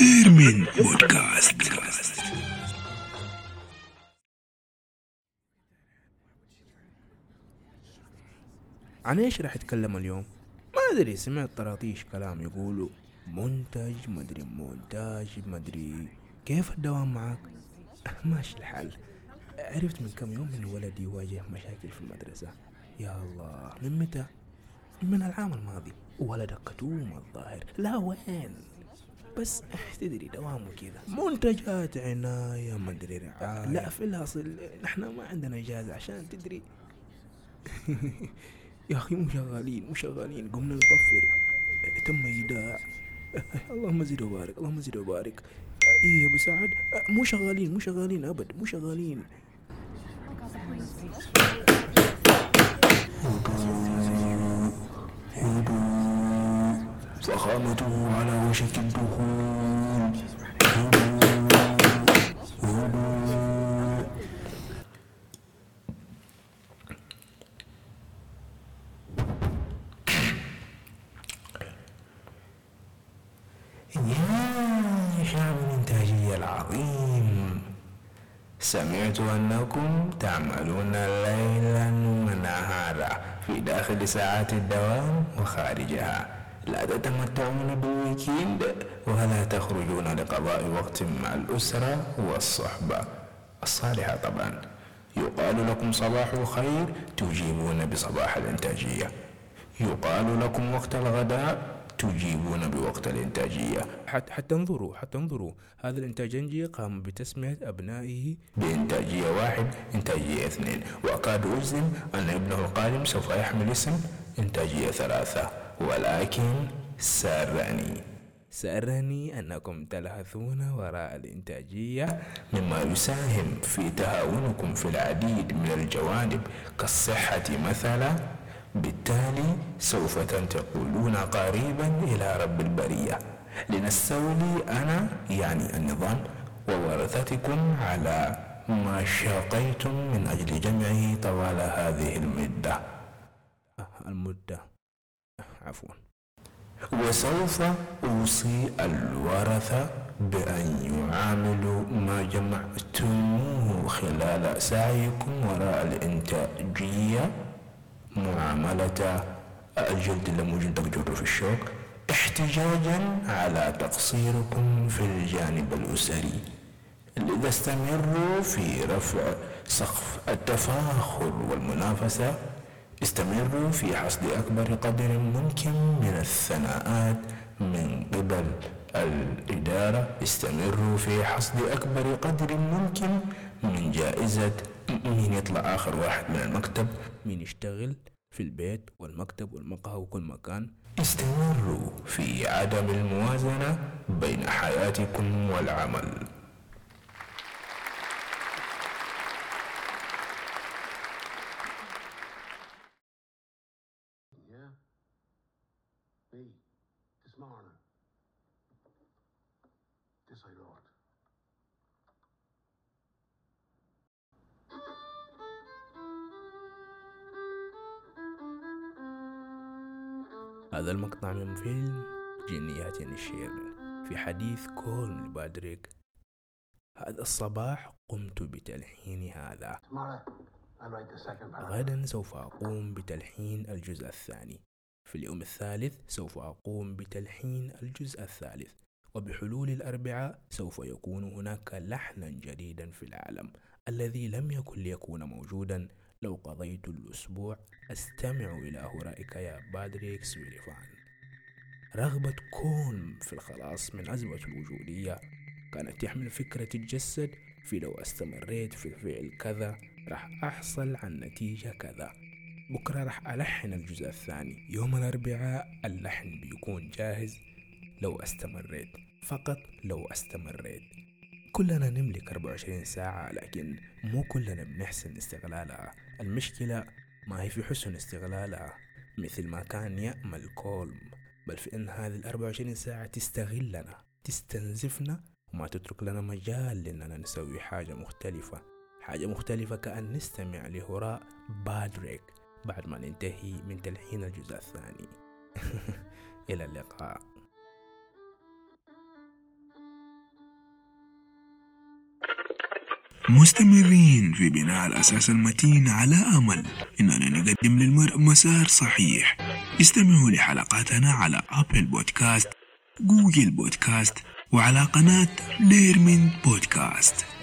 إيرمين بودكاست. عن إيش راح أتكلم اليوم؟ ما أدري سمعت طراطيش كلام يقولوا منتج مدري مونتاج مدري كيف الدوام معك ماشي الحال. عرفت من كم يوم إن ولدي يواجه مشاكل في المدرسة. يا الله من متى؟ من العام الماضي. ولدك كتوم الظاهر. لا وين؟ بس تدري دوامه كذا. منتجات عناية مدري رعاية. لا في الأصل نحن ما عندنا إجازة عشان تدري. يا أخي مو شغالين مو شغالين. قمنا نطفر. تم إيداع. اللهم زد وبارك اللهم زد وبارك. إيه يا أبو سعد؟ مو شغالين مو شغالين أبد مو شغالين. فخامته على وشك الدخول يا شعب الإنتاجية العظيم. سمعت أنكم تعملون ليلا ونهارا في داخل ساعات الدوام وخارجها. لا تتمتعون بالويكيند ولا تخرجون لقضاء وقت مع الأسرة والصحبة. الصالحة طبعا. يقال لكم صباح الخير تجيبون بصباح الإنتاجية. يقال لكم وقت الغداء تجيبون بوقت الإنتاجية. حتى انظروا حتى انظروا هذا الانتاجنجي قام بتسمية أبنائه بإنتاجية واحد إنتاجية اثنين. وأكاد أجزم أن ابنه القادم سوف يحمل اسم إنتاجية ثلاثة. ولكن سارني سأرني أنكم تلهثون وراء الإنتاجية. مما يساهم في تهاونكم في العديد من الجوانب كالصحة مثلا بالتالي سوف تنتقلون قريبا إلى رب البرية. لنستولي أنا يعني النظام وورثتكم على ما شاقيتم من أجل جمعه طوال هذه المدة. المدة. عفوا. وسوف أوصي الورثة بأن يعاملوا ما جمعتموه خلال سعيكم وراء الإنتاجية. معاملة الجلد اللي تقجر في الشوك احتجاجا على تقصيركم في الجانب الأسري. لذا استمروا في رفع سقف التفاخر والمنافسة استمروا في حصد أكبر قدر ممكن من الثناءات من قبل الإدارة. استمروا في حصد أكبر قدر ممكن من جائزة مين يطلع آخر واحد من المكتب. مين يشتغل في البيت والمكتب والمقهى وكل مكان استمروا في عدم الموازنة بين حياتكم والعمل Yeah. Me. This هذا المقطع من فيلم جنيات الشير في حديث كولن لبادريك هذا الصباح قمت بتلحين هذا. غدا سوف أقوم بتلحين الجزء الثاني. في اليوم الثالث سوف أقوم بتلحين الجزء الثالث. وبحلول الأربعاء سوف يكون هناك لحنا جديدا في العالم. الذي لم يكن ليكون موجودا لو قضيت الأسبوع أستمع إلى هرائك يا بادريك سويريفان. رغبة كون في الخلاص من أزمة الوجودية كانت تحمل فكرة تتجسد في لو استمريت في الفعل كذا راح أحصل عن نتيجة كذا. بكرة راح ألحن الجزء الثاني. يوم الأربعاء اللحن بيكون جاهز. لو استمريت فقط لو استمريت. كلنا نملك 24 ساعة لكن مو كلنا بنحسن استغلالها. المشكلة ما هي في حسن استغلالها مثل ما كان يأمل كولم بل في أن هذه ال 24 ساعة تستغلنا تستنزفنا وما تترك لنا مجال لأننا نسوي حاجة مختلفة حاجة مختلفة كأن نستمع لهراء بادريك بعد ما ننتهي من تلحين الجزء الثاني. إلى اللقاء. مستمرين في بناء الأساس المتين على أمل إننا نقدم للمرء مسار صحيح. استمعوا لحلقاتنا على أبل بودكاست جوجل بودكاست وعلى قناة ليرمين بودكاست